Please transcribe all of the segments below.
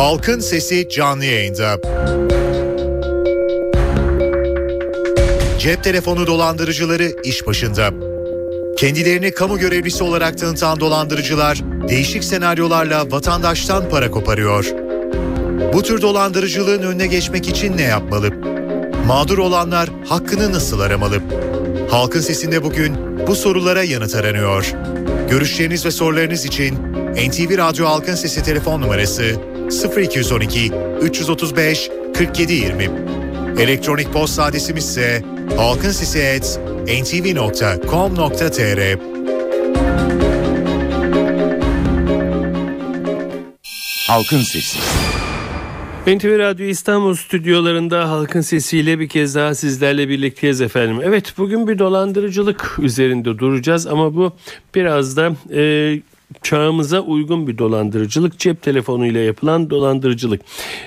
Halkın Sesi canlı yayında. Cep telefonu dolandırıcıları iş başında. Kendilerini kamu görevlisi olarak tanıtan dolandırıcılar değişik senaryolarla vatandaştan para koparıyor. Bu tür dolandırıcılığın önüne geçmek için ne yapmalı? Mağdur olanlar hakkını nasıl aramalı? Halkın Sesi'nde bugün bu sorulara yanıt aranıyor. Görüşleriniz ve sorularınız için NTV Radyo Halkın Sesi telefon numarası 0212 335 4720. Elektronik posta adresimiz ise halkinsesi@ntv.com.tr. Halkın Sesi. NTV Radyo İstanbul stüdyolarında halkın sesiyle bir kez daha sizlerle birlikteyiz efendim. Evet bugün bir dolandırıcılık üzerinde duracağız ama bu biraz da e, çağımıza uygun bir dolandırıcılık cep telefonuyla yapılan dolandırıcılık.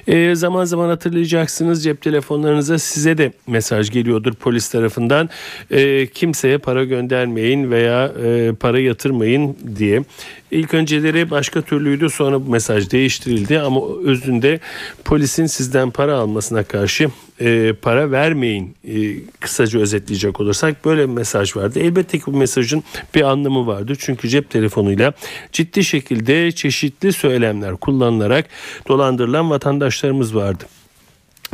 E, zaman zaman hatırlayacaksınız cep telefonlarınıza size de mesaj geliyordur polis tarafından e, kimseye para göndermeyin veya e, para yatırmayın diye. İlk önceleri başka türlüydü sonra bu mesaj değiştirildi ama özünde polisin sizden para almasına karşı e, para vermeyin e, kısaca özetleyecek olursak böyle bir mesaj vardı. Elbette ki bu mesajın bir anlamı vardı çünkü cep telefonuyla ciddi şekilde çeşitli söylemler kullanılarak dolandırılan vatandaşlarımız vardı.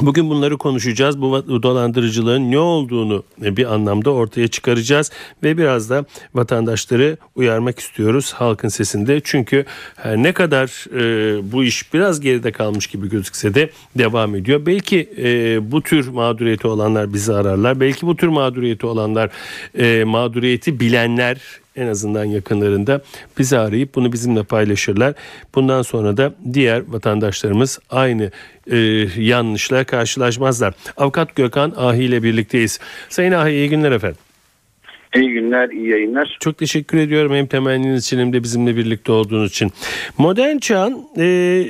Bugün bunları konuşacağız. Bu dolandırıcılığın ne olduğunu bir anlamda ortaya çıkaracağız ve biraz da vatandaşları uyarmak istiyoruz halkın sesinde. Çünkü her ne kadar e, bu iş biraz geride kalmış gibi gözükse de devam ediyor. Belki e, bu tür mağduriyeti olanlar bizi ararlar. Belki bu tür mağduriyeti olanlar e, mağduriyeti bilenler en azından yakınlarında bizi arayıp bunu bizimle paylaşırlar. Bundan sonra da diğer vatandaşlarımız aynı e, yanlışla karşılaşmazlar. Avukat Gökhan Ahi ile birlikteyiz. Sayın Ahi iyi günler efendim. İyi günler, iyi yayınlar. Çok teşekkür ediyorum hem temenniniz için hem de bizimle birlikte olduğunuz için. Modern çağın e,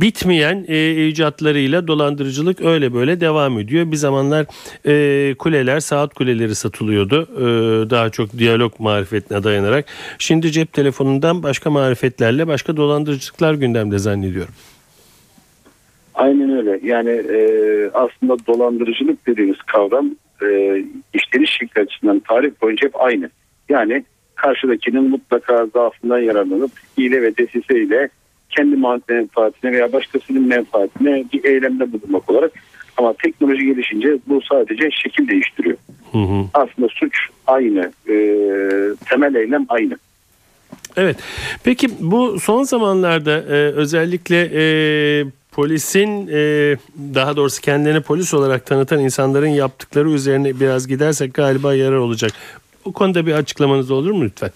bitmeyen e, icatlarıyla dolandırıcılık öyle böyle devam ediyor. Bir zamanlar e, kuleler, saat kuleleri satılıyordu. E, daha çok diyalog marifetine dayanarak. Şimdi cep telefonundan başka marifetlerle başka dolandırıcılıklar gündemde zannediyorum. Aynen öyle. Yani e, aslında dolandırıcılık dediğimiz kavram e, işleniş şekli açısından tarih boyunca hep aynı. Yani karşıdakinin mutlaka zaafından yararlanıp hile ve desise ile kendi menfaatine veya başkasının menfaatine bir eylemde bulunmak olarak ama teknoloji gelişince bu sadece şekil değiştiriyor. Hı hı. Aslında suç aynı, e, temel eylem aynı. Evet. Peki bu son zamanlarda e, özellikle e, polisin e, daha doğrusu kendilerini polis olarak tanıtan insanların yaptıkları üzerine biraz gidersek galiba yarar olacak. O konuda bir açıklamanız olur mu lütfen?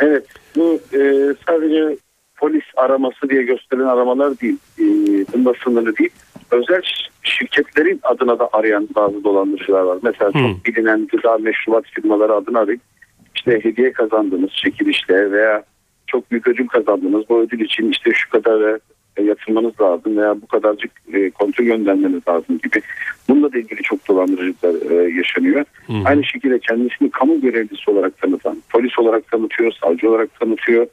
Evet bu e, sadece polis araması diye gösterilen aramalar değil. E, bunda sınırlı değil. Özel şirketlerin adına da arayan bazı dolandırıcılar var. Mesela hmm. çok bilinen gıda meşrubat firmaları adına arayıp işte hediye kazandığınız çekilişle veya çok büyük ödül kazandınız. Bu ödül için işte şu kadar yatırmanız lazım veya bu kadarcık e, kontrol göndermeniz lazım gibi. Bununla da ilgili çok dolandırıcılıklar e, yaşanıyor. Hı. Aynı şekilde kendisini kamu görevlisi olarak tanıtan, polis olarak tanıtıyor, savcı olarak tanıtıyor,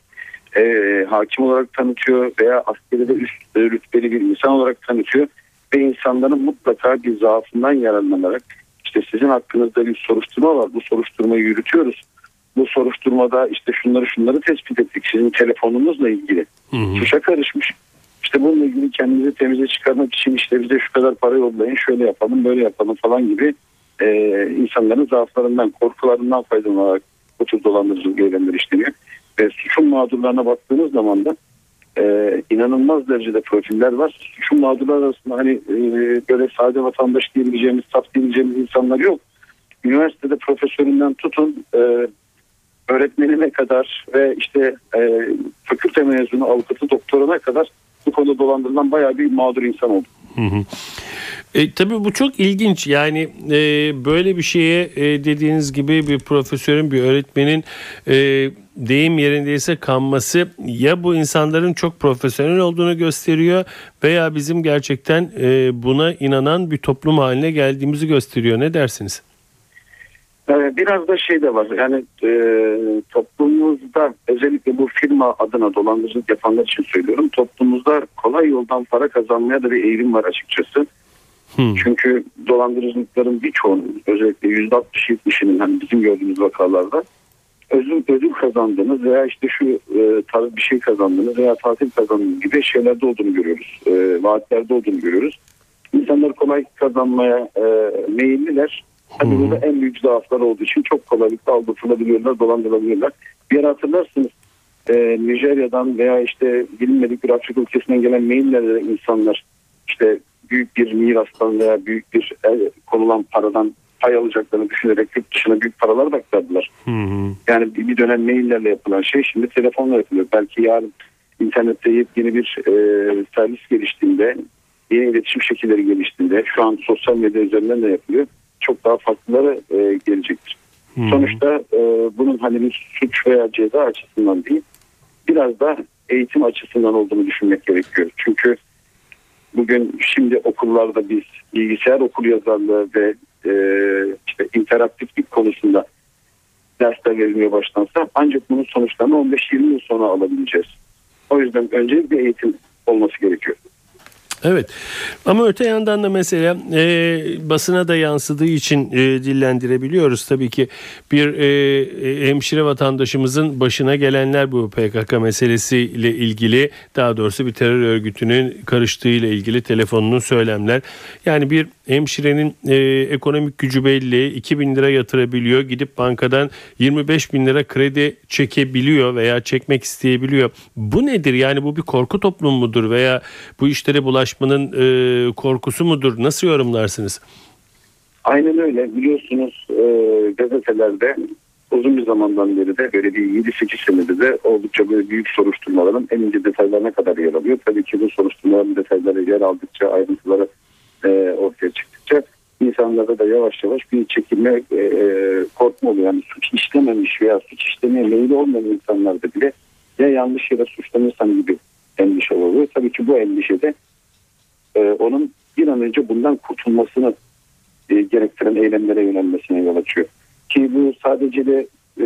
e, hakim olarak tanıtıyor veya askeri de üst e, rütbeli bir insan olarak tanıtıyor ve insanların mutlaka bir zaafından yararlanarak işte sizin hakkınızda bir soruşturma var. Bu soruşturmayı yürütüyoruz. Bu soruşturmada işte şunları şunları tespit ettik. Sizin telefonunuzla ilgili. Hı hı. Suça karışmış. İşte bununla ilgili kendimizi temize çıkarmak için işte bize şu kadar para yollayın şöyle yapalım böyle yapalım falan gibi e, insanların zaaflarından korkularından faydalanarak bu tür dolandırıcılık eylemleri işleniyor. Ve suçun mağdurlarına baktığınız zaman da e, inanılmaz derecede profiller var. Suçun mağdurlar arasında hani e, böyle sade vatandaş diyebileceğimiz, saf diyebileceğimiz insanlar yok. Üniversitede profesöründen tutun e, öğretmenine kadar ve işte e, fakülte mezunu avukatı doktoruna kadar bu konuda dolandırılan bayağı bir mağdur insan oldu. E, tabii bu çok ilginç yani e, böyle bir şeye e, dediğiniz gibi bir profesörün bir öğretmenin e, deyim yerindeyse kanması ya bu insanların çok profesyonel olduğunu gösteriyor veya bizim gerçekten e, buna inanan bir toplum haline geldiğimizi gösteriyor ne dersiniz? Ee, Biraz da şey de var yani e, toplumumuzda özellikle bu firma adına dolandırıcılık yapanlar için söylüyorum. Toplumumuzda kolay yoldan para kazanmaya da bir eğilim var açıkçası. Hmm. Çünkü dolandırıcılıkların birçoğunun özellikle %60-70'inin hani bizim gördüğümüz vakalarda ödül, ödül kazandığınız veya işte şu e, tarz bir şey kazandığınız veya tatil kazandığınız gibi şeylerde olduğunu görüyoruz. E, vaatlerde olduğunu görüyoruz. İnsanlar kolay kazanmaya e, meyilliler. Tabii burada en büyük zaaflar olduğu için çok kolaylıkla aldatılabiliyorlar, dolandırılabiliyorlar. Bir hatırlarsınız e, Nijerya'dan veya işte bilinmedik bir Afrika ülkesinden gelen maillerle insanlar işte büyük bir mirastan veya büyük bir e, konulan paradan pay alacaklarını düşünerek yurt dışına büyük paralar aktardılar. Hı hı. Yani bir bir dönem maillerle yapılan şey şimdi telefonla yapılıyor. Belki yarın internette yepyeni bir e, servis geliştiğinde, yeni iletişim şekilleri geliştiğinde, şu an sosyal medya üzerinden de yapılıyor. Çok daha farklıları e, gelecektir. Hı. Sonuçta e, bunun hani bir suç veya ceza açısından değil, biraz da eğitim açısından olduğunu düşünmek gerekiyor. Çünkü bugün şimdi okullarda biz bilgisayar okul yazarlığı ve e, işte interaktiflik konusunda dersler verilmeye başlansa ancak bunun sonuçlarını 15-20 yıl sonra alabileceğiz. O yüzden öncelikle eğitim olması gerekiyor. Evet ama öte yandan da mesela e, basına da yansıdığı için e, dillendirebiliyoruz. Tabii ki bir e, e, hemşire vatandaşımızın başına gelenler bu PKK meselesiyle ilgili daha doğrusu bir terör örgütünün karıştığıyla ilgili telefonunun söylemler. Yani bir hemşirenin e, ekonomik gücü belli 2 bin lira yatırabiliyor gidip bankadan 25 bin lira kredi çekebiliyor veya çekmek isteyebiliyor. Bu nedir yani bu bir korku toplumu mudur veya bu işlere bulaşmanın e, korkusu mudur nasıl yorumlarsınız? Aynen öyle. Biliyorsunuz e, gazetelerde uzun bir zamandan beri de böyle bir 7-8 senedir de oldukça böyle büyük soruşturmaların en ince detaylarına kadar yer alıyor. Tabii ki bu soruşturmaların detayları yer aldıkça ayrıntıları e, ortaya çıktıkça insanlarda da yavaş yavaş bir çekilme e, korkma oluyor. Yani suç işlememiş veya suç işlemeye meyilli olmayan insanlarda bile ya yanlış yere suçlanırsam gibi endişe oluyor. Tabii ki bu endişede e, onun bir an önce bundan kurtulmasını e, gerektiren eylemlere yönelmesine yol açıyor. Ki bu sadece de e,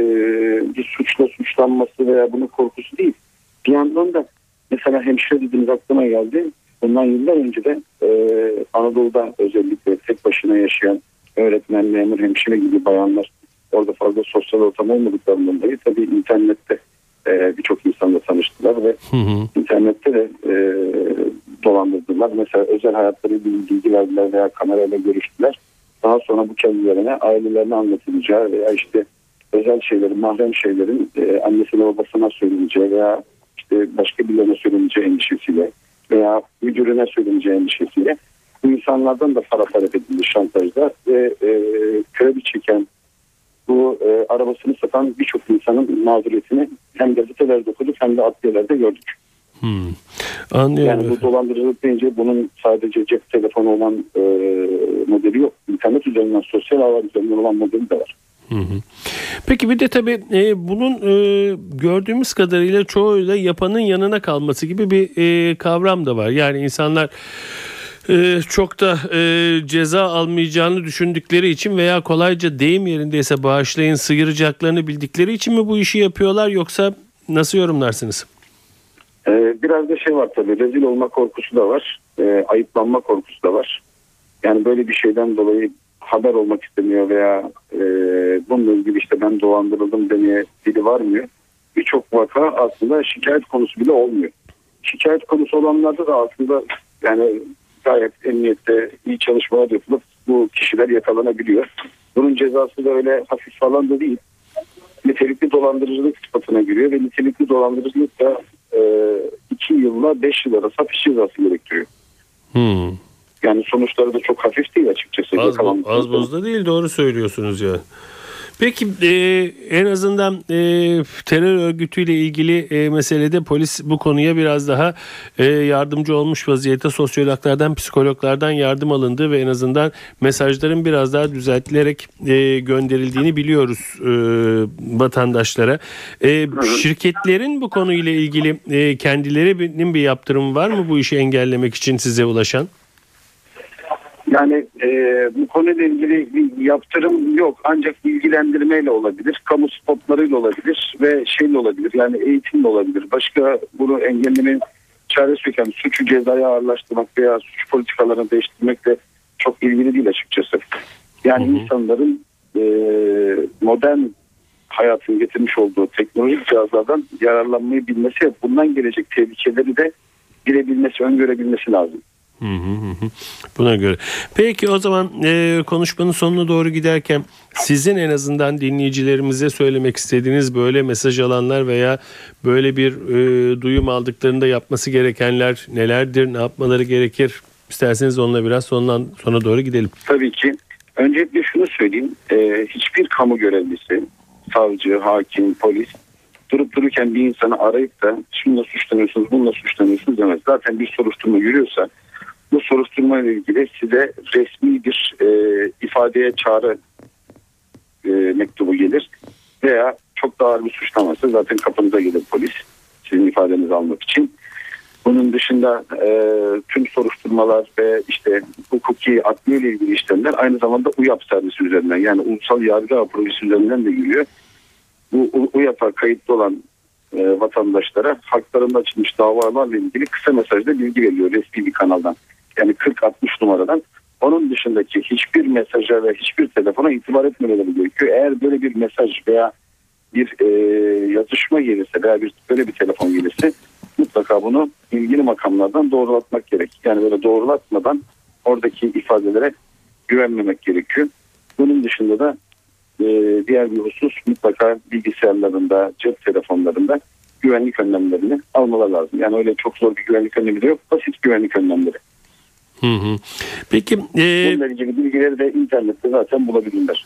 bir suçla suçlanması veya bunun korkusu değil. Bir yandan da mesela hemşire dediğimiz aklıma geldi. Bundan yıllar önce de e, Anadolu'da özellikle tek başına yaşayan öğretmen, memur, hemşire gibi bayanlar orada fazla sosyal ortam olmadıklarından dolayı tabii internette e, birçok insanla tanıştılar ve Hı hı. internette de e, dolandırdılar. Mesela özel hayatları bilgi verdiler veya kamerayla görüştüler. Daha sonra bu kendilerine ailelerine anlatılacağı veya işte özel şeylerin, mahrem şeylerin e, annesine babasına söyleneceği veya işte başka birilerine söyleneceği endişesiyle veya müdürüne söyleneceği endişesiyle bu insanlardan da para talep edildi şantajda ve e, kredi çeken bu e, arabasını satan birçok insanın mağduriyetini hem gazetelerde okuduk hem de adliyelerde gördük. Hmm. Anlıyorum. Yani bu dolandırıcılık deyince bunun sadece cep telefonu olan e, modeli yok. İnternet üzerinden, sosyal ağlar üzerinden olan modeli de var. Peki bir de tabii e, bunun e, gördüğümüz kadarıyla çoğuyla yapanın yanına kalması gibi bir e, kavram da var. Yani insanlar e, çok da e, ceza almayacağını düşündükleri için veya kolayca deyim yerindeyse bağışlayın sıyıracaklarını bildikleri için mi bu işi yapıyorlar yoksa nasıl yorumlarsınız? E, biraz da şey var tabii rezil olma korkusu da var. E, ayıplanma korkusu da var. Yani böyle bir şeyden dolayı haber olmak istemiyor veya e, bununla ilgili işte ben dolandırıldım demeye dili varmıyor. Birçok vaka aslında şikayet konusu bile olmuyor. Şikayet konusu olanlarda da aslında yani gayet emniyette iyi çalışmalar yapılıp bu kişiler yakalanabiliyor. Bunun cezası da öyle hafif falan da değil. Nitelikli dolandırıcılık sıfatına giriyor ve nitelikli dolandırıcılık da 2 yılla 5 yıl arası hapis cezası gerektiriyor. Hmm. Yani sonuçları da çok hafif. Az, Yakalanmış. az buzda değil doğru söylüyorsunuz ya. Peki e, en azından e, terör örgütüyle ilgili e, meselede polis bu konuya biraz daha e, yardımcı olmuş vaziyette sosyologlardan, psikologlardan yardım alındı ve en azından mesajların biraz daha düzeltilerek e, gönderildiğini biliyoruz e, vatandaşlara. E, şirketlerin bu konuyla ilgili e, kendilerinin bir yaptırımı var mı bu işi engellemek için size ulaşan? Yani e, bu konuyla ilgili bir yaptırım yok ancak bilgilendirmeyle olabilir, kamu spotlarıyla olabilir ve şeyle olabilir yani eğitimle olabilir. Başka bunu engellemenin çaresi yok. Yani suçu cezaya ağırlaştırmak veya suç politikalarını değiştirmekle çok ilgili değil açıkçası. Yani Hı hı. insanların e, modern hayatın getirmiş olduğu teknolojik cihazlardan yararlanmayı bilmesi ve bundan gelecek tehlikeleri de bilebilmesi, öngörebilmesi lazım. Buna göre. Peki o zaman e, konuşmanın sonuna doğru giderken sizin en azından dinleyicilerimize söylemek istediğiniz böyle mesaj alanlar veya böyle bir e, duyum aldıklarında yapması gerekenler nelerdir, ne yapmaları gerekir? İsterseniz onunla biraz sondan sona doğru gidelim. Tabii ki. Öncelikle şunu söyleyeyim. Ee, hiçbir kamu görevlisi, savcı, hakim, polis durup dururken bir insanı arayıp da şununla suçlanıyorsunuz, bununla suçlanıyorsunuz demez. Zaten bir soruşturma yürüyorsa bu soruşturma ile ilgili size resmi bir e, ifadeye çağrı e, mektubu gelir veya çok daha ağır bir suçlaması zaten kapınıza gelir polis sizin ifadenizi almak için. Bunun dışında e, tüm soruşturmalar ve işte hukuki adliye ile ilgili işlemler aynı zamanda UYAP servisi üzerinden yani Ulusal Yargı Projesi üzerinden de yürüyor. Bu UYAP'a kayıtlı olan e, vatandaşlara haklarında açılmış davalarla ilgili kısa mesajda bilgi veriyor resmi bir kanaldan. Yani 40-60 numaradan. Onun dışındaki hiçbir mesaja ve hiçbir telefona itibar etmemeleri gerekiyor. Eğer böyle bir mesaj veya bir e, yazışma gelirse veya bir böyle bir telefon gelirse mutlaka bunu ilgili makamlardan doğrulatmak gerek. Yani böyle doğrulatmadan oradaki ifadelere güvenmemek gerekiyor. Bunun dışında da e, diğer bir husus mutlaka bilgisayarlarında, cep telefonlarında güvenlik önlemlerini almaları lazım. Yani öyle çok zor bir güvenlik önlemi de yok. Basit güvenlik önlemleri. Hı hı. Peki e, Bununla ilgili bilgileri de internette zaten bulabilirler.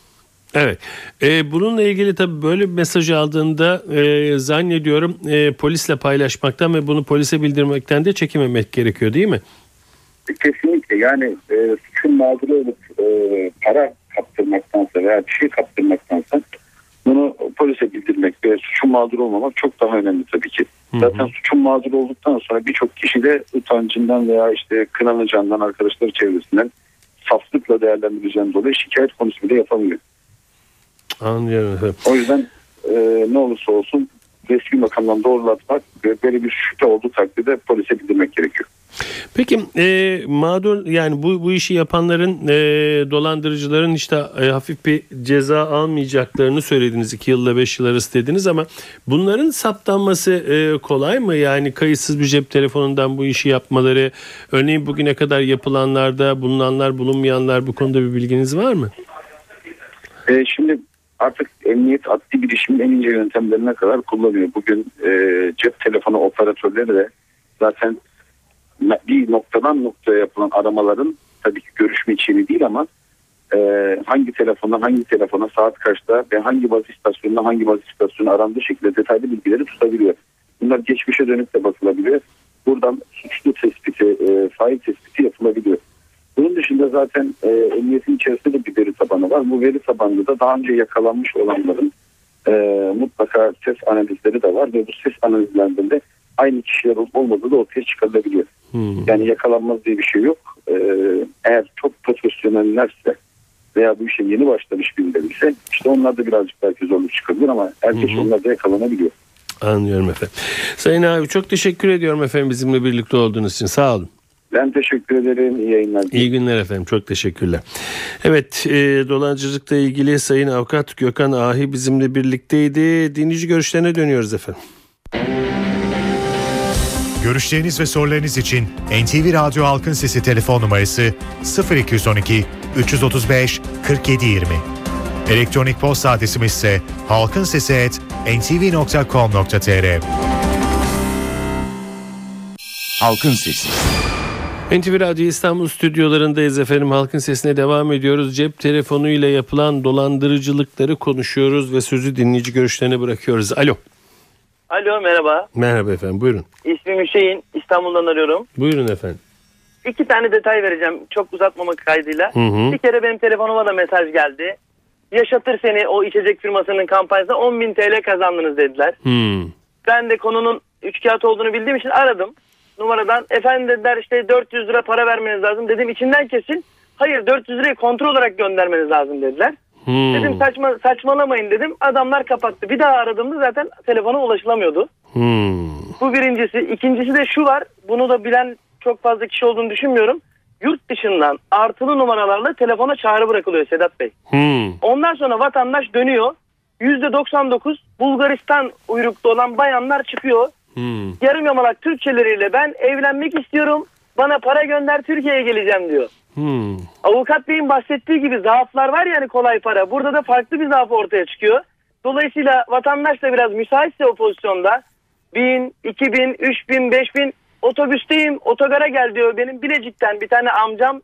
Evet. Ee, bununla ilgili tabii böyle bir mesaj aldığında e, zannediyorum e, polisle paylaşmaktan ve bunu polise bildirmekten de çekinmemek gerekiyor değil mi? Kesinlikle yani e, suçun mağduru olup e, para kaptırmaktansa veya bir şey kaptırmaktansa bunu polise bildirmek ve suçun mağduru olmamak çok daha önemli tabii ki. Hı hı. Zaten suçun mağduru olduktan sonra birçok kişi de utancından veya işte kınanacağından arkadaşları çevresinden saflıkla değerlendireceğinden dolayı şikayet konusu bile yapamıyor. Anlıyorum. O yüzden e, ne olursa olsun resmi makamdan doğrulatmak ve böyle bir şüphe olduğu takdirde polise bildirmek gerekiyor. Peki e, mağdur yani bu bu işi yapanların e, dolandırıcıların işte e, hafif bir ceza almayacaklarını söylediniz 2 yılla 5 yıl arası dediniz ama bunların saptanması e, kolay mı? Yani kayıtsız bir cep telefonundan bu işi yapmaları örneğin bugüne kadar yapılanlarda bulunanlar bulunmayanlar bu konuda bir bilginiz var mı? E, şimdi artık emniyet adli bilişimin en ince yöntemlerine kadar kullanıyor. Bugün e, cep telefonu operatörleri de zaten bir noktadan noktaya yapılan aramaların tabii ki görüşme içeriği değil ama e, hangi telefondan hangi telefona saat kaçta ve hangi baz istasyonuna hangi baz istasyonu arandığı şekilde detaylı bilgileri tutabiliyor. Bunlar geçmişe dönük de bakılabiliyor. Buradan suçlu tespiti, e, fail tespiti yapılabiliyor. Bunun dışında zaten e, emniyetin içerisinde de bir veri tabanı var. Bu veri tabanında da daha önce yakalanmış olanların e, mutlaka ses analizleri de var ve bu ses analizlerinde de aynı kişiler olup olmadığı da ortaya çıkarılabiliyor. Hmm. Yani yakalanmaz diye bir şey yok. E, eğer çok profesyonellerse veya bu işe yeni başlamış birileri ise işte onlar da birazcık belki zorluk çıkabilir ama herkes Hı hı. onlar da yakalanabiliyor. Anlıyorum efendim. Sayın abi çok teşekkür ediyorum efendim bizimle birlikte olduğunuz için sağ olun. Ben teşekkür ederim. İyi yayınlar. İyi günler efendim. Çok teşekkürler. Evet, e, dolandırıcılıkla ilgili Sayın Avukat Gökhan Ahi bizimle birlikteydi. Dinleyici görüşlerine dönüyoruz efendim. Görüşleriniz ve sorularınız için NTV Radyo Halkın Sesi telefon numarası 0212 335 4720. Elektronik posta adresimiz ise halkinsesi@ntv.com.tr. Halkın Sesi. NTV Radyo İstanbul stüdyolarındayız efendim. Halkın sesine devam ediyoruz. Cep telefonuyla yapılan dolandırıcılıkları konuşuyoruz ve sözü dinleyici görüşlerine bırakıyoruz. Alo. Alo merhaba. Merhaba efendim. Buyurun. İsmim Hüseyin. İstanbul'dan arıyorum. Buyurun efendim. İki tane detay vereceğim. Çok uzatmamak kaydıyla. Hı hı. Bir kere benim telefonuma da mesaj geldi. Yaşatır seni o içecek firmasının kampanyasında 10.000 TL kazandınız dediler. Hmm. Ben de konunun üç kağıt olduğunu bildiğim için aradım. Numaradan efendim dediler işte 400 lira para vermeniz lazım. Dedim içinden kesin Hayır 400 lirayı kontrol olarak göndermeniz lazım dediler. Hmm. Dedim saçma saçmalamayın dedim. Adamlar kapattı. Bir daha aradığımda zaten telefona ulaşılamıyordu. Hmm. Bu birincisi. İkincisi de şu var. Bunu da bilen çok fazla kişi olduğunu düşünmüyorum. Yurt dışından artılı numaralarla telefona çağrı bırakılıyor Sedat Bey. Hmm. Ondan sonra vatandaş dönüyor. %99 Bulgaristan uyruklu olan bayanlar çıkıyor. Hmm. Yarım yamalak Türkçeleriyle ben evlenmek istiyorum. Bana para gönder Türkiye'ye geleceğim diyor. Hmm. Avukat Bey'in bahsettiği gibi zaaflar var yani kolay para. Burada da farklı bir zaaf ortaya çıkıyor. Dolayısıyla vatandaş da biraz müsaitse o pozisyonda 1000, 2000, 3000, 5000 otobüsteyim otogara gel diyor. Benim Bilecik'ten bir tane amcam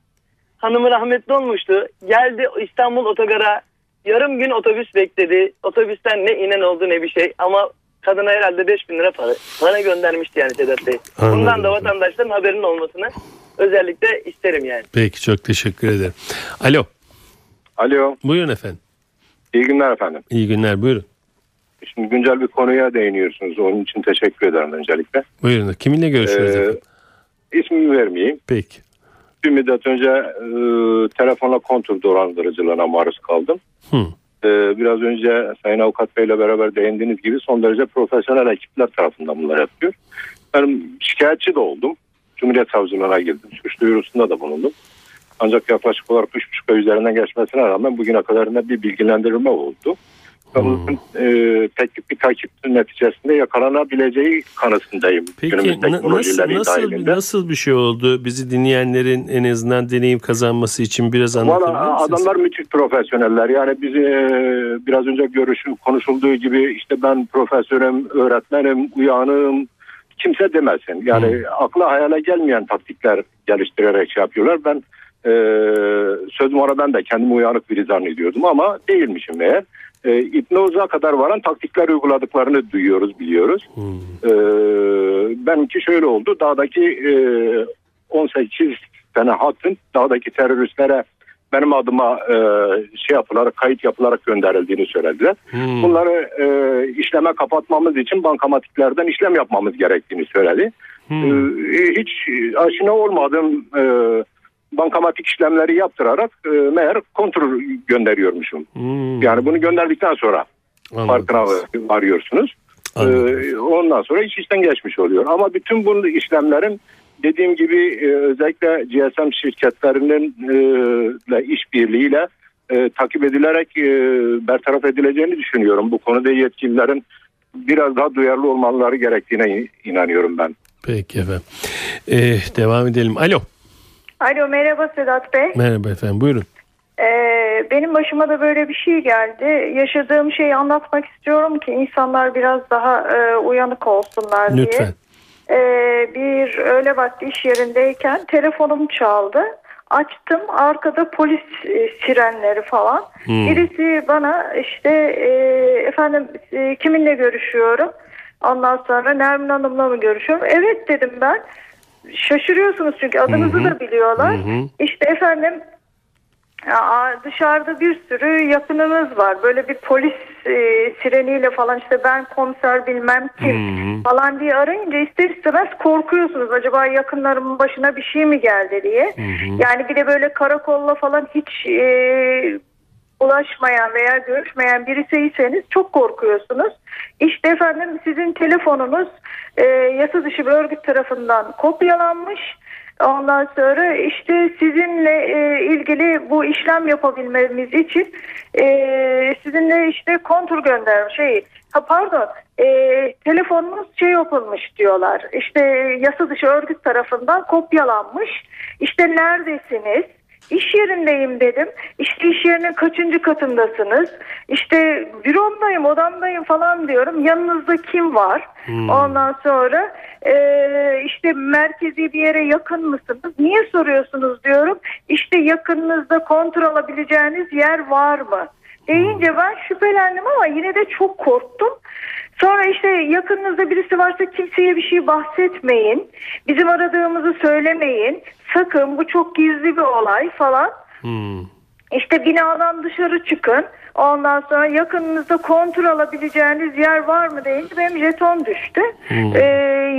hanımı rahmetli olmuştu. Geldi İstanbul otogara yarım gün otobüs bekledi. Otobüsten ne inen oldu ne bir şey ama kadına herhalde 5000 lira para, para göndermişti yani Sedat Bey. Bundan Anladım. da vatandaşların haberinin olmasını özellikle isterim yani. Peki çok teşekkür ederim. Alo. Alo, Buyurun efendim. iyi günler efendim. İyi günler buyurun. Şimdi güncel bir konuya değiniyorsunuz. Onun için teşekkür ederim öncelikle. Buyurun. Kiminle görüşüyoruz Ee, efendim? ismimi vermeyeyim. Peki. Bir müddet önce e, telefonla kontur dolandırıcılığına maruz kaldım. Hı. E, biraz önce Sayın Avukat Bey ile beraber değindiğiniz gibi son derece profesyonel ekipler tarafından bunlar yapıyor. Ben şikayetçi de oldum. Cumhuriyet Savcılığına girdim. Suç duyurusunda da bulundum. Ancak yaklaşık olarak 3,5 ay üzerinden geçmesine rağmen bugüne kadar ne bir bilgilendirme oldu. Ve bunun, e, tek bir takip neticesinde yakalanabileceği kanısındayım. Peki na- nasıl, nasıl, dahilinde. nasıl bir şey oldu? Bizi dinleyenlerin en azından deneyim kazanması için biraz anlatabilir misiniz? adamlar müthiş profesyoneller. Yani bizi e, biraz önce görüşü konuşulduğu gibi işte ben profesörüm, öğretmenim, uyanığım kimse demesin. Yani akla hayale gelmeyen taktikler geliştirerek şey yapıyorlar. Ben e, sözüm ona ben de kendimi uyanık biri zannediyordum ama değilmişim meğer. E, hipnoza kadar varan taktikler uyguladıklarını duyuyoruz, biliyoruz. E, benimki şöyle oldu. Dağdaki e, 18 tane hattın dağdaki teröristlere benim adıma e, şey yapılarak kayıt yapılarak gönderildiğini söylediler. Hmm. Bunları e, işleme kapatmamız için bankamatiklerden işlem yapmamız gerektiğini söyledi. Hmm. E, hiç aşina olmadığım e, bankamatik işlemleri yaptırarak e, meğer kontrol gönderiyormuşum. Hmm. Yani bunu gönderdikten sonra Anladım. farkına varıyorsunuz. Anladım. Ee, ondan sonra iş işten geçmiş oluyor. Ama bütün bu işlemlerin dediğim gibi e, özellikle GSM şirketlerinin e, ile işbirliğiyle e, takip edilerek e, bertaraf edileceğini düşünüyorum. Bu konuda yetkililerin biraz daha duyarlı olmaları gerektiğine in- inanıyorum ben. Peki efendim. Ee, devam edelim. Alo. Alo merhaba Sedat Bey. Merhaba efendim. Buyurun. Ee, benim başıma da böyle bir şey geldi. Yaşadığım şeyi anlatmak istiyorum ki insanlar biraz daha e, uyanık olsunlar diye. Lütfen. Ee, bir öğle vakti iş yerindeyken telefonum çaldı. Açtım arkada polis e, sirenleri falan. Hmm. Birisi bana işte e, efendim e, kiminle görüşüyorum? Ondan sonra Nermin Hanım'la mı görüşüyorum? Evet dedim ben. Şaşırıyorsunuz çünkü adınızı da biliyorlar. İşte efendim ya, dışarıda bir sürü yakınınız var. Böyle bir polis e, sireniyle falan işte ben komiser bilmem kim falan diye arayınca ister istemez korkuyorsunuz. Acaba yakınlarımın başına bir şey mi geldi diye. Yani bir de böyle karakolla falan hiç e, ulaşmayan veya görüşmeyen birisiyseniz çok korkuyorsunuz. İşte efendim sizin telefonunuz e, yasa dışı bir örgüt tarafından kopyalanmış. Ondan sonra işte sizinle e, ilgili bu işlem yapabilmemiz için e, sizinle işte kontur göndermiş. Şey, ha pardon e, telefonunuz şey yapılmış diyorlar. İşte yasa dışı örgüt tarafından kopyalanmış. İşte neredesiniz? İş yerindeyim dedim. İşte iş yerinin kaçıncı katındasınız? İşte büromdayım, odamdayım falan diyorum. Yanınızda kim var? Ondan sonra e, işte merkezi bir yere yakın mısınız? Niye soruyorsunuz diyorum. İşte yakınınızda kontrol alabileceğiniz yer var mı? Deyince ben şüphelendim ama yine de çok korktum. Sonra işte yakınınızda birisi varsa kimseye bir şey bahsetmeyin. Bizim aradığımızı söylemeyin. Sakın bu çok gizli bir olay falan. Hmm. İşte binadan dışarı çıkın. Ondan sonra yakınınızda kontrol alabileceğiniz yer var mı deyince benim jeton düştü. Ee,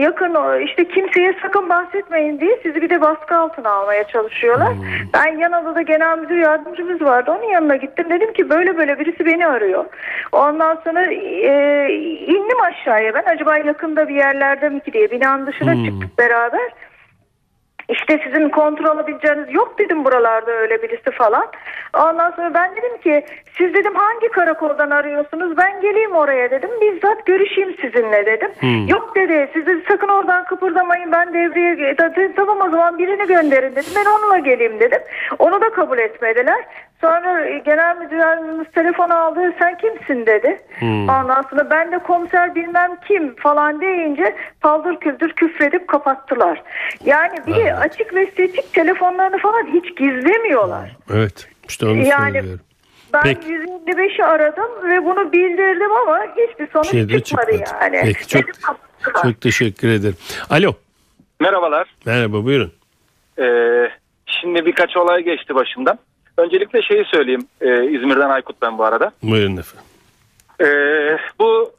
yakın işte kimseye sakın bahsetmeyin diye sizi bir de baskı altına almaya çalışıyorlar. Ben yan odada genel müdür yardımcımız vardı. Onun yanına gittim. Dedim ki böyle böyle birisi beni arıyor. Ondan sonra e, indim aşağıya ben. Acaba yakında bir yerlerde mi ki diye binanın dışına çıktık beraber. İşte sizin kontrol alabileceğiniz yok dedim buralarda öyle birisi falan. Ondan sonra ben dedim ki siz dedim hangi karakoldan arıyorsunuz ben geleyim oraya dedim. Bizzat görüşeyim sizinle dedim. Yok dedi siz dedi, sakın oradan kıpırdamayın ben devreye dedim, tamam o zaman birini gönderin dedim. Ben onunla geleyim dedim. Onu da kabul etmediler. Sonra e, genel müdürümüz telefonu aldı sen kimsin dedi. Ondan sonra ben de komiser bilmem kim falan deyince paldır küldür küfredip kapattılar. Yani bir de açık ve seçik telefonlarını falan hiç gizlemiyorlar. Evet. İşte onu Yani söylüyorum. Ben Peki. 155'i aradım ve bunu bildirdim ama hiçbir sonuç Şey de çıkmadı, çıkmadı. yani. Peki, çok-. Çok teşekkür ederim. Alo. Merhabalar. Merhaba buyurun. Ee, şimdi birkaç olay geçti başımdan. Öncelikle şeyi söyleyeyim. Ee, İzmir'den Aykut ben bu arada. Buyurun efendim. Ee, bu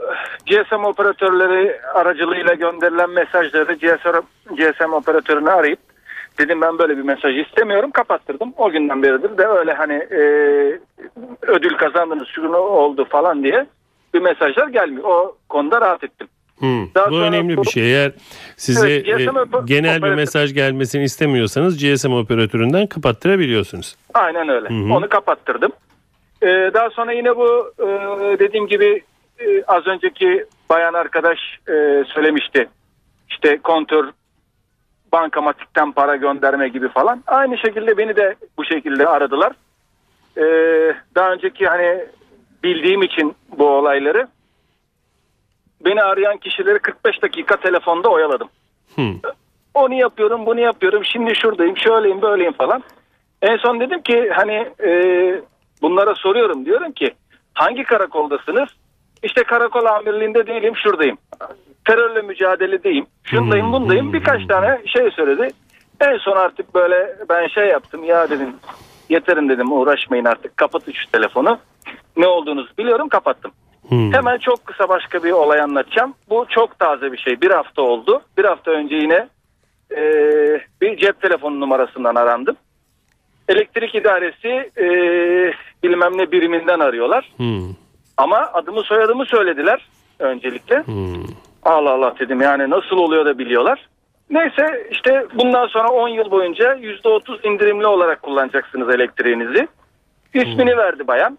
GSM operatörleri aracılığıyla gönderilen mesajları GSM, GSM operatörünü arayıp dedim ben böyle bir mesaj istemiyorum kapattırdım. O günden beridir de öyle hani e, ödül kazandınız şunu oldu falan diye bir mesajlar gelmiyor. O konuda rahat ettim. Hmm. Daha Bu önemli bu- bir şey. Eğer size Evet, GSM e, genel bir operatör- mesaj gelmesini istemiyorsanız GSM operatöründen kapattırabiliyorsunuz. Aynen öyle. hı. Onu kapattırdım. Ee, daha sonra yine bu e, dediğim gibi e, az önceki bayan arkadaş e, söylemişti. İşte kontör bankamatikten para gönderme gibi falan. Aynı şekilde beni de bu şekilde aradılar. Ee, daha önceki hani bildiğim için bu olayları beni arayan kişileri 45 dakika telefonda oyaladım. Hmm. Onu yapıyorum, bunu yapıyorum. Şimdi şuradayım, şöyleyim, böyleyim falan. En son dedim ki hani e, bunlara soruyorum. Diyorum ki hangi karakoldasınız? İşte karakol amirliğinde değilim, şuradayım. Terörle mücadeledeyim. Şundayım, bundayım. Birkaç tane şey söyledi. En son artık böyle ben şey yaptım. Ya dedim yeterin dedim uğraşmayın artık. Kapatın şu telefonu. Ne olduğunuzu biliyorum kapattım. Hmm. Hemen çok kısa başka bir olay anlatacağım. Bu çok taze bir şey. Bir hafta oldu. Bir hafta önce yine e, bir cep telefonu numarasından arandım. Elektrik idaresi e, bilmem ne biriminden arıyorlar. Hmm. Ama adımı soyadımı söylediler öncelikle. Hmm. Allah Allah dedim yani nasıl oluyor da biliyorlar. Neyse işte bundan sonra 10 yıl boyunca %30 indirimli olarak kullanacaksınız elektriğinizi. İsmini verdi bayan.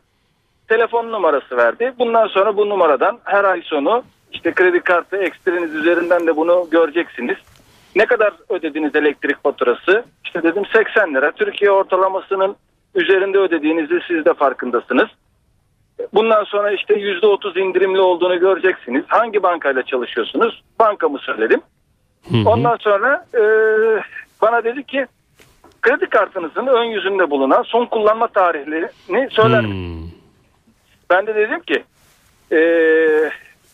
Telefon numarası verdi. Bundan sonra bu numaradan her ay sonu işte kredi kartı ekstreniz üzerinden de bunu göreceksiniz. Ne kadar ödediniz elektrik faturası? İşte dedim 80 lira. Türkiye ortalamasının üzerinde ödediğinizi siz de farkındasınız. Bundan sonra işte %30 indirimli olduğunu göreceksiniz. Hangi bankayla çalışıyorsunuz? Bankamı söyledim. Ondan sonra e, bana dedi ki kredi kartınızın ön yüzünde bulunan son kullanma tarihlerini söyler misiniz? Ben de dedim ki e,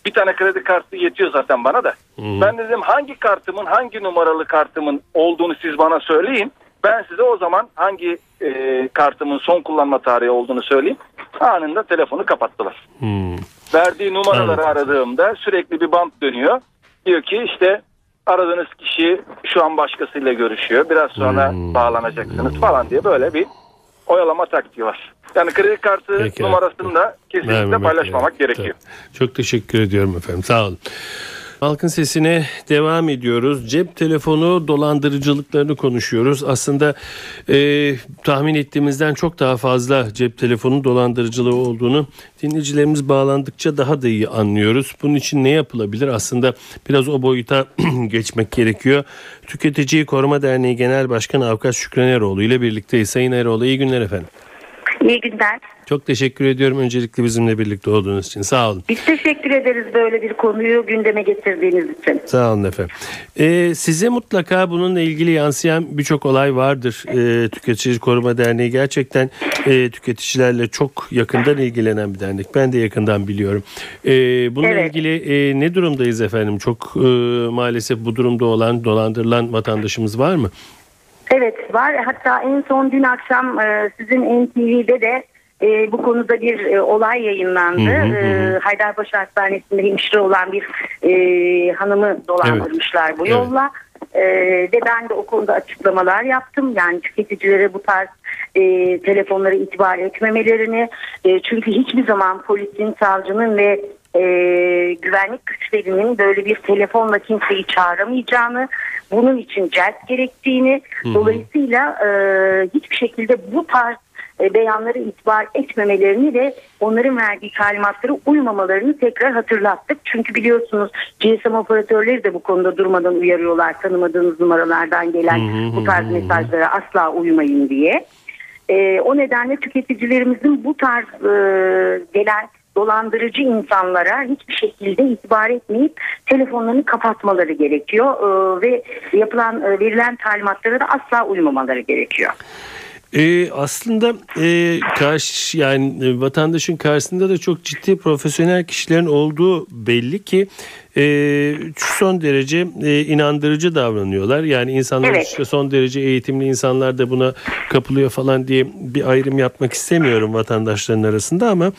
bir tane kredi kartı yetiyor zaten bana da. Hmm. Ben dedim hangi kartımın hangi numaralı kartımın olduğunu siz bana söyleyin. Ben size o zaman hangi e, kartımın son kullanma tarihi olduğunu söyleyeyim. Anında telefonu kapattılar. Hmm. Verdiği numaraları Evet. aradığımda sürekli bir bant dönüyor. Diyor ki işte aradığınız kişi şu an başkasıyla görüşüyor. Biraz sonra Hmm. bağlanacaksınız falan diye böyle bir oyalama taktiği var. Yani kredi kartı Peki. numarasını da kesinlikle paylaşmamak gerek. gerekiyor. Tabii. Çok teşekkür ediyorum efendim. Sağ olun. Halkın sesine devam ediyoruz. Cep telefonu dolandırıcılıklarını konuşuyoruz. Aslında e, tahmin ettiğimizden çok daha fazla cep telefonu dolandırıcılığı olduğunu dinleyicilerimiz bağlandıkça daha da iyi anlıyoruz. Bunun için ne yapılabilir? Aslında biraz o boyuta geçmek gerekiyor. Tüketiciyi Koruma Derneği Genel Başkanı Avukat Şükran Eroğlu ile birlikteyiz. Sayın Eroğlu iyi günler efendim. İyi günler. Çok teşekkür ediyorum öncelikle bizimle birlikte olduğunuz için. Sağ olun. Biz teşekkür ederiz böyle bir konuyu gündeme getirdiğiniz için. Sağ olun efendim. Ee, size mutlaka bununla ilgili yansıyan birçok olay vardır. Ee, Tüketici Koruma Derneği gerçekten e, tüketicilerle çok yakından ilgilenen bir dernek. Ben de yakından biliyorum. Ee, bununla Evet. ilgili e, ne durumdayız efendim? Çok e, maalesef bu durumda olan, dolandırılan vatandaşımız var mı? Evet var hatta en son dün akşam e, sizin NTV'de de e, bu konuda bir e, olay yayınlandı. Hı hı hı. E, Haydarpaşa Hastanesi'nde hemşire olan bir e, hanımı dolandırmışlar bu Evet. yolla. E, ve ben de o konuda açıklamalar yaptım. Yani tüketicilere bu tarz e, telefonlara itibar etmemelerini e, çünkü hiçbir zaman polisin, savcının ve e, güvenlik güçlerinin böyle bir telefonla kimseyi çağıramayacağını, bunun için celp gerektiğini, dolayısıyla e, hiçbir şekilde bu tarz e, beyanlara itibar etmemelerini ve onların verdiği talimatlara uymamalarını tekrar hatırlattık. Çünkü biliyorsunuz GSM operatörleri de bu konuda durmadan uyarıyorlar tanımadığınız numaralardan gelen bu tarz mesajlara asla uymayın diye. E, o nedenle tüketicilerimizin bu tarz e, gelen dolandırıcı insanlara hiçbir şekilde itibar etmeyip telefonlarını kapatmaları gerekiyor E, ve yapılan e, verilen talimatlara da asla uymamaları gerekiyor. Ee, aslında e, karşı yani e, vatandaşın karşısında da çok ciddi profesyonel kişilerin olduğu belli ki e, son derece e, inandırıcı davranıyorlar. Yani insanlar Evet. işte son derece eğitimli insanlar da buna kapılıyor falan diye bir ayrım yapmak istemiyorum vatandaşların arasında ama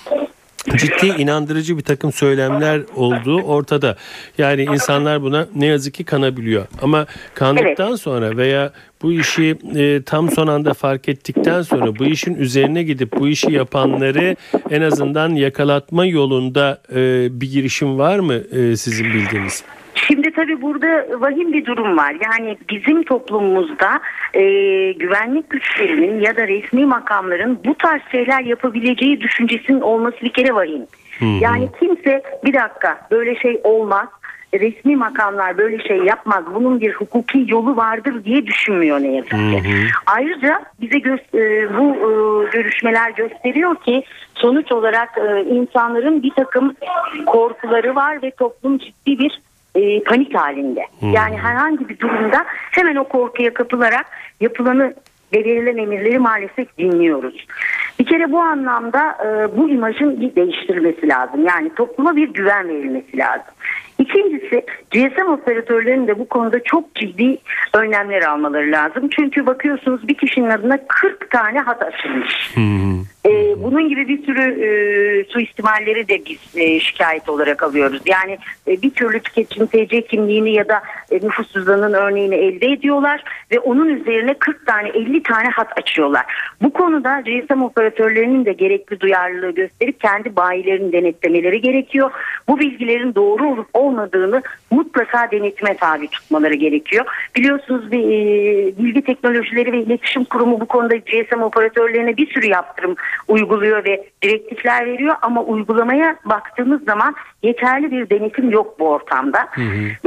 ciddi inandırıcı bir takım söylemler olduğu ortada. Yani insanlar buna ne yazık ki kanabiliyor. Ama kandıktan sonra veya bu işi e, tam son anda fark ettikten sonra bu işin üzerine gidip bu işi yapanları en azından yakalatma yolunda e, bir girişim var mı e, sizin bildiğiniz? Şimdi tabii burada vahim bir durum var. Yani bizim toplumumuzda e, güvenlik güçlerinin ya da resmi makamların bu tarz şeyler yapabileceği düşüncesinin olması bir kere vahim. Yani kimse bir dakika böyle şey olmaz. Resmi makamlar böyle şey yapmaz. Bunun bir hukuki yolu vardır diye düşünmüyor ne yazık ki. Ayrıca bize gö- e, bu e, görüşmeler gösteriyor ki sonuç olarak e, insanların bir takım korkuları var ve toplum ciddi bir e, panik halinde. Yani herhangi bir durumda hemen o korkuya kapılarak yapılanı ve verilen emirleri maalesef dinliyoruz. Bir kere bu anlamda e, bu imajın bir değiştirilmesi lazım. Yani topluma bir güven verilmesi lazım. İkincisi GSM operatörlerinin de bu konuda çok ciddi önlemler almaları lazım. Çünkü bakıyorsunuz bir kişinin adına 40 tane hat açılmış. E, bunun gibi bir sürü e, suistimalleri de biz e, şikayet olarak alıyoruz. Yani e, bir türlü tüketicinin TC kimliğini ya da e, nüfus cüzdanının örneğini elde ediyorlar ve onun üzerine 40 tane 50 tane hat açıyorlar. Bu konuda GSM operatörlerinin de gerekli duyarlılığı gösterip kendi bayilerini denetlemeleri gerekiyor. Bu bilgilerin doğru olup olmadığını mutlaka denetime tabi tutmaları gerekiyor. Biliyorsunuz bir e, Bilgi Teknolojileri ve İletişim Kurumu bu konuda GSM operatörlerine bir sürü yaptırım uyguluyor ve direktifler veriyor ama uygulamaya baktığımız zaman yeterli bir denetim yok bu ortamda.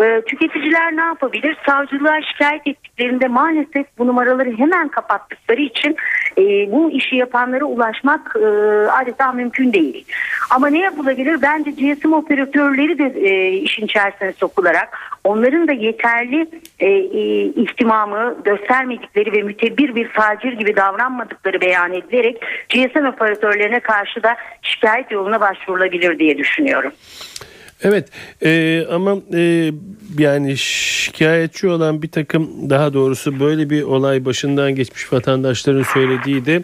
Ee, tüketiciler ne yapabilir? Savcılığa şikayet ettiklerinde maalesef bu numaraları hemen kapattıkları için e, bu işi yapanlara ulaşmak e, adeta mümkün değil. Ama ne yapılabilir? Bence GSM operatörleri de e, işin içerisine sokularak onların da yeterli e, e, ihtimamı göstermedikleri ve mütebbir bir facir gibi davranmadıkları beyan edilerek GSM operatörlerine karşı da şikayet yoluna başvurulabilir diye düşünüyorum. Evet e, ama e, yani şikayetçi olan bir takım daha doğrusu böyle bir olay başından geçmiş vatandaşların söylediği de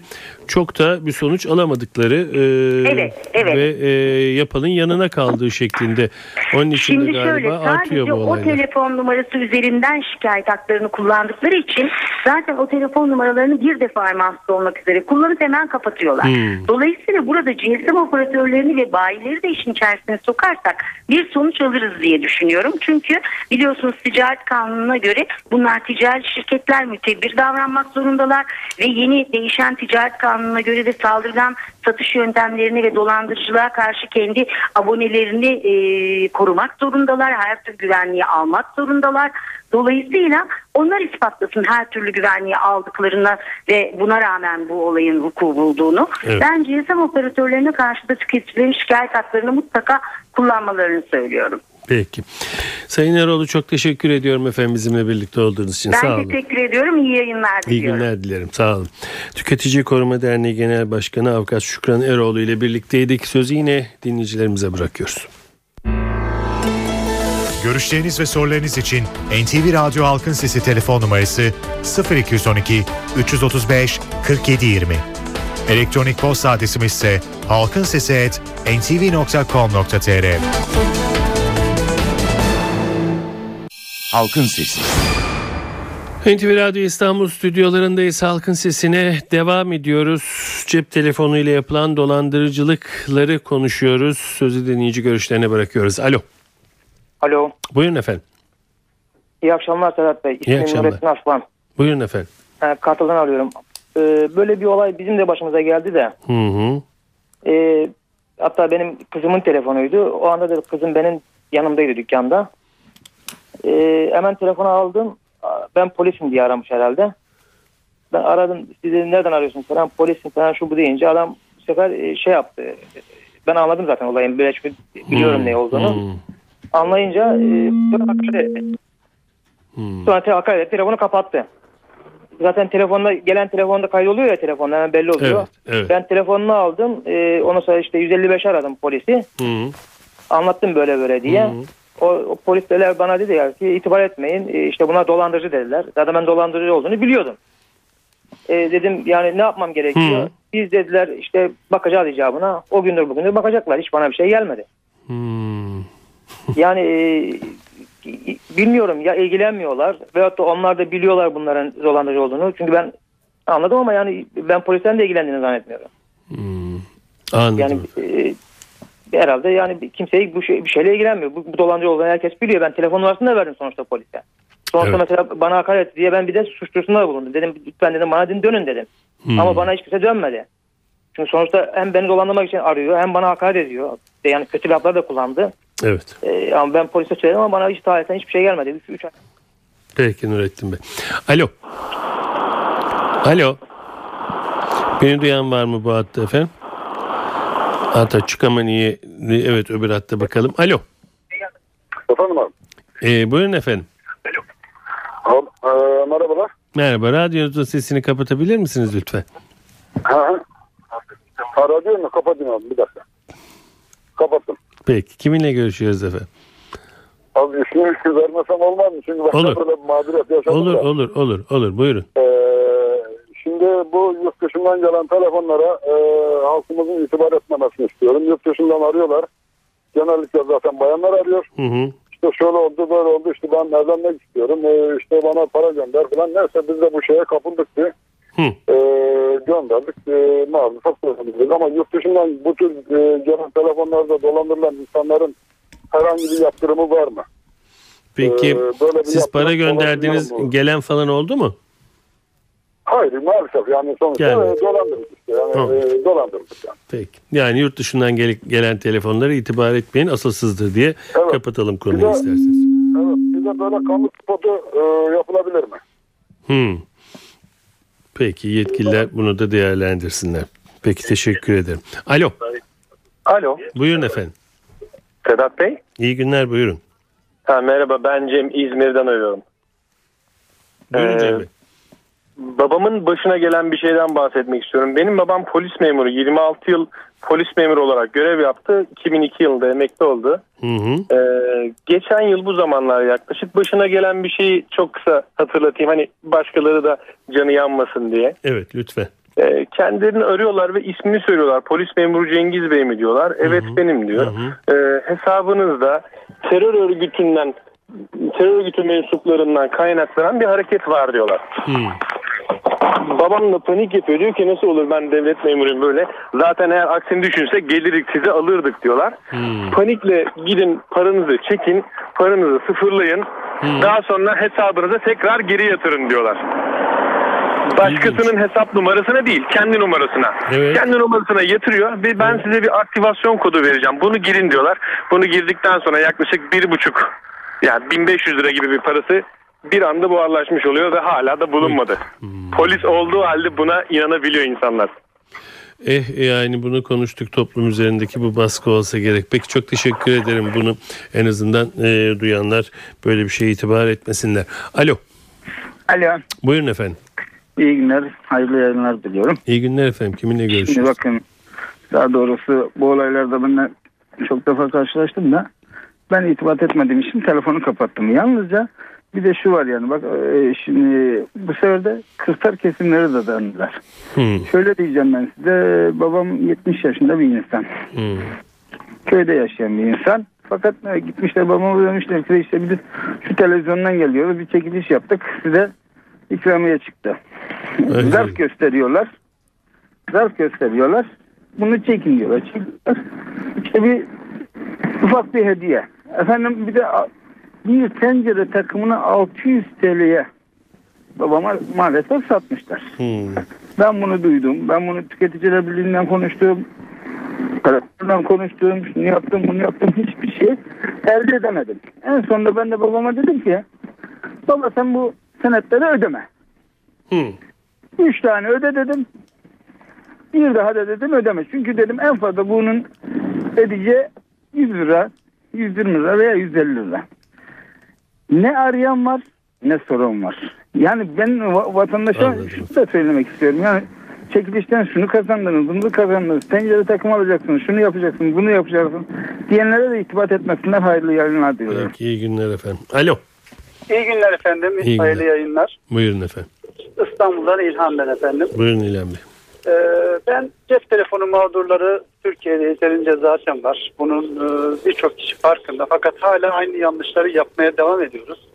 çok da bir sonuç alamadıkları e, Evet, evet. ve e, yapalın yanına kaldığı şeklinde. Onun için Şimdi de galiba şöyle artıyor bu o olaylar. telefon numarası üzerinden şikayet haklarını kullandıkları için zaten o telefon numaralarını bir defa mahsus olmak üzere kullanıp hemen kapatıyorlar. Hmm. Dolayısıyla burada GSM operatörlerini ve bayileri de işin içerisine sokarsak bir sonuç alırız diye düşünüyorum. Çünkü biliyorsunuz ticaret kanununa göre bunlar ticari şirketler mütebbir davranmak zorundalar ve yeni değişen ticaret kanununa göre de saldırgan satış yöntemlerini ve dolandırıcılığa karşı kendi abonelerini e, korumak zorundalar. Her türlü güvenliği almak zorundalar. Dolayısıyla onlar ispatlasın her türlü güvenliği aldıklarını ve buna rağmen bu olayın vuku bulduğunu. Evet. Ben GSM operatörlerine karşı da tüketicilerin şikayet haklarını mutlaka kullanmalarını söylüyorum. Peki. Sayın Eroğlu çok teşekkür ediyorum efendim bizimle birlikte olduğunuz için. Ben Sağ olun. teşekkür ediyorum. İyi yayınlar İyi diliyorum. günler dilerim. Sağ olun. Tüketici Koruma Derneği Genel Başkanı Avukat Şükran Eroğlu ile birlikteydik. Sözü yine dinleyicilerimize bırakıyoruz. Görüşleriniz ve sorularınız için NTV Radyo Halkın Sesi telefon numarası 0212 335 4720. Elektronik posta adresimiz ise halkinsesi@ntv.com.tr. Halkın Sesi. NTV Radyo İstanbul stüdyolarındayız. Halkın sesine devam ediyoruz. Cep telefonu ile yapılan dolandırıcılıkları konuşuyoruz. Sözü dinleyici görüşlerine bırakıyoruz. Alo. Alo. Buyurun efendim. İyi akşamlar Sedat Bey. İsmim akşamlar. Nurettin Aslan. Buyurun efendim. Ee, Kartal'dan arıyorum. Ee, böyle bir olay bizim de başımıza geldi de. Hı hı. Ee, hatta benim kızımın telefonuydu. O anda da kızım benim yanımdaydı dükkanda. Ee, hemen telefonu aldım. Ben polisim diye aramış herhalde. Ben aradım. Siz nereden arıyorsun falan. Polisim falan şu bu deyince adam bu sefer e, şey yaptı. Ben anladım zaten olayın. Çünkü biliyorum Hmm, ne olduğunu. hmm, Anlayınca e, hmm. Sonra te- hakaret. Telefonu kapattı. Zaten telefonda gelen telefonda kaydoluyor ya telefonda hemen belli oluyor. Evet, evet. Ben telefonunu aldım. E, ondan sonra işte 155 aradım polisi. Hı. Anlattım böyle böyle diye. Hı. O, o polisler bana dediler ki itibar etmeyin. E, işte buna dolandırıcı dediler. Zaten ben dolandırıcı olduğunu biliyordum. E, dedim yani ne yapmam gerekiyor? Hı. Biz dediler işte bakacağız icabına. O gündür bugündür bakacaklar. Hiç bana bir şey gelmedi. Hmm. Yani e, bilmiyorum ya ilgilenmiyorlar veyahut da onlar da biliyorlar bunların dolandırıcı olduğunu. Çünkü ben anladım ama yani ben polisten de ilgilendiğini zannetmiyorum. Hmm. Anladım. Yani e, herhalde yani kimseyi bu şey, bir şeyle ilgilenmiyor. Bu, bu dolandırıcı olduğunu herkes biliyor. Ben telefon numarasını da verdim sonuçta polise. Sonuçta Evet. mesela bana hakaret diye ben bir de suçlusunda da bulundum. Dedim lütfen dedim bana dedim, dönün dedim. Hmm. Ama bana hiç kimse dönmedi. Çünkü sonuçta hem beni dolandırmak için arıyor hem bana hakaret ediyor. Yani kötü laflar da kullandı. Evet. Ee, ama ben polise söyledim ama bana hiç tarihten hiçbir şey gelmedi. 3 üç ay. Peki Nurettin Bey. Alo. Alo. Beni duyan var mı bu hatta efendim? Hatta çık ama niye? Evet öbür hatta bakalım. Alo. Efendim abi. Ee, buyurun efendim. Al, e, merhabalar. Merhaba. Radyonuzun sesini kapatabilir misiniz lütfen? Ha, ha. Ha, radyoyu mu? Kapatayım abi bir dakika. Kapattım. Peki. Kiminle görüşüyoruz efendim? Abi ismini vermesem olmaz mı? Çünkü başka Olur. böyle bir mağduriyet yaşadım Olur da. olur olur olur. Buyurun. Ee, şimdi bu yurt dışından gelen telefonlara e, halkımızın itibar etmemesini istiyorum. Yurt dışından arıyorlar. Genellikle zaten bayanlar arıyor. Hı hı. İşte şöyle oldu böyle oldu işte ben evlenmek istiyorum. Ee, işte bana para gönder falan. Neyse biz de bu şeye kapıldık diye. Hı. Ee, gönderdik. Ee, maalesef söyledik. Ama yurt dışından bu tür e, gelen telefonlarda dolandırılan insanların herhangi bir yaptırımı var mı? Peki Ee, siz para mu? gelen falan oldu mu? Hayır maalesef yani sonuçta dolandırdık işte. Yani Tamam. e, dolandırdık yani. Peki. Yani yurt dışından gel- gelen telefonlara itibar etmeyin asılsızdır diye Evet. kapatalım Bir konuyu de- isterseniz. Evet bir de böyle kamu spotu e, yapılabilir mi? Hmm. Peki yetkililer bunu da değerlendirsinler. Peki teşekkür ederim. Alo. Alo, Buyurun efendim. Sedat Bey. İyi günler buyurun. Ha, merhaba, ben Cem İzmir'den arıyorum. Buyurun Ee, Cem Bey. Babamın başına gelen bir şeyden bahsetmek istiyorum. Benim babam polis memuru. 26 yıl polis memuru olarak görev yaptı. 2002 yılında emekli oldu. Hı hı. Ee, geçen yıl bu zamanlar yaklaşık başına gelen bir şeyi çok kısa hatırlatayım. Hani başkaları da canı yanmasın diye. Evet lütfen. Ee, kendilerini arıyorlar ve ismini söylüyorlar. Polis memuru Cengiz Bey mi diyorlar. Evet benim diyor. Hı Ee, hesabınızda terör örgütünden terör örgütü mensuplarından kaynaklanan bir hareket var diyorlar. Hı. Babam da panik yapıyor. Diyor ki nasıl olur ben devlet memuruyum böyle. Zaten eğer aksini düşünse gelirdik sizi alırdık diyorlar. Hmm. Panikle gidin paranızı çekin. Paranızı sıfırlayın. Daha sonra hesabınıza tekrar geri yatırın diyorlar. Başkasının hesap numarasına değil kendi numarasına. Evet. Kendi numarasına yatırıyor ve ben size bir aktivasyon kodu vereceğim. Bunu girin diyorlar. Bunu girdikten sonra yaklaşık bir buçuk yani 1500 lira gibi bir parası bir anda buharlaşmış oluyor ve hala da bulunmadı. Polis olduğu halde buna inanabiliyor insanlar. Eh yani bunu konuştuk toplum üzerindeki bu baskı olsa gerek. Peki çok teşekkür ederim bunu en azından e, duyanlar böyle bir şeye itibar etmesinler. Alo Alo. buyurun efendim. İyi günler. Hayırlı yayınlar diliyorum. İyi günler efendim. Kiminle Şimdi görüşüyoruz? bakın daha doğrusu bu olaylarda ben çok defa karşılaştım da ben itibat etmediğim için telefonu kapattım. Yalnızca bir de şu var yani bak e, şimdi bu sefer de kırsal kesimleri de dayandılar. Hmm. Şöyle diyeceğim ben size babam 70 yaşında bir insan. Hmm. Köyde yaşayan bir insan. Fakat e, gitmişler babama demişler ki işte biz şu televizyondan geliyoruz bir çekiliş yaptık size ikramiye çıktı. Evet. Zarf gösteriyorlar. Zarf gösteriyorlar. Bunu çekin diyorlar. Çekiyorlar. İşte bir ufak bir hediye. Efendim bir de bir tencere takımını 600 TL'ye babama maalesef satmışlar. Hmm. Ben bunu duydum. Ben bunu tüketiciler birliğinden konuştum. Karakoldan konuştum. Şunu yaptım bunu yaptım. Hiçbir şey elde edemedim. En sonunda ben de babama dedim ki baba sen bu senetleri ödeme. Hmm. Üç tane öde dedim. Bir daha da dedim ödeme. Çünkü dedim en fazla bunun edeceği 100 lira, 120 lira veya 150 lira. Ne arayan var ne soran var. Yani ben va- vatandaşa Anladım. şunu da söylemek istiyorum. Yani çekilişten şunu kazandınız, bunu kazandınız, tencere takım alacaksınız, şunu yapacaksınız, bunu yapacaksınız diyenlere de itibat etmesinler. Hayırlı yayınlar diliyorum. Peki, iyi günler efendim. Alo. İyi günler efendim. İyi Hayırlı günler. yayınlar. Buyurun efendim. İstanbul'dan İlhan ben efendim. Buyurun İlhan Bey. Ee, ben cep telefonu mağdurları Türkiye'de yeterince zaten var. Bunun e, birçok kişi farkında. Fakat hala aynı yanlışları yapmaya devam ediyoruz.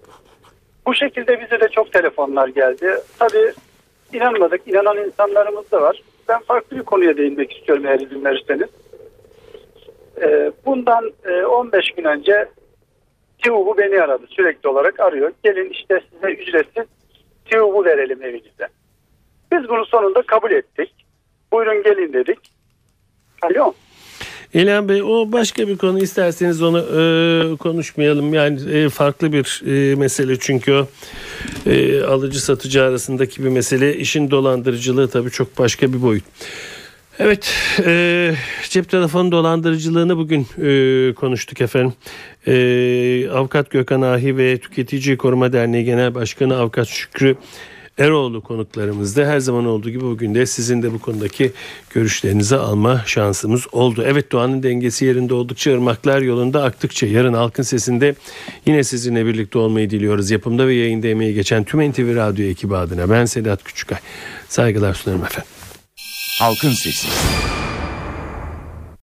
Bu şekilde bize de çok telefonlar geldi. Tabii inanmadık. inanan insanlarımız da var. Ben farklı bir konuya değinmek istiyorum eğer izin verirseniz. Ee, bundan e, 15 gün önce TİUB'u beni aradı. Sürekli olarak arıyor. Gelin işte size ücretsiz TİUB'u verelim evinize. Biz bunu sonunda kabul ettik. Buyurun gelin dedik. Alo. İlhan Bey o başka bir konu isterseniz onu e, konuşmayalım. Yani e, farklı bir e, mesele çünkü o e, alıcı satıcı arasındaki bir mesele. İşin dolandırıcılığı tabii çok başka bir boyut. Evet e, cep telefonu dolandırıcılığını bugün e, konuştuk efendim. E, Avukat Gökhan Ahi ve Tüketici Koruma Derneği Genel Başkanı Avukat Şükrü Eroğlu konuklarımızda her zaman olduğu gibi bugün de sizin de bu konudaki görüşlerinizi alma şansımız oldu. Evet doğanın dengesi yerinde oldukça ırmaklar yolunda aktıkça yarın halkın sesinde yine sizinle birlikte olmayı diliyoruz. Yapımda ve yayında emeği geçen tüm NTV Radyo ekibi adına ben Sedat Küçükay. Saygılar sunarım efendim. Halkın Sesi.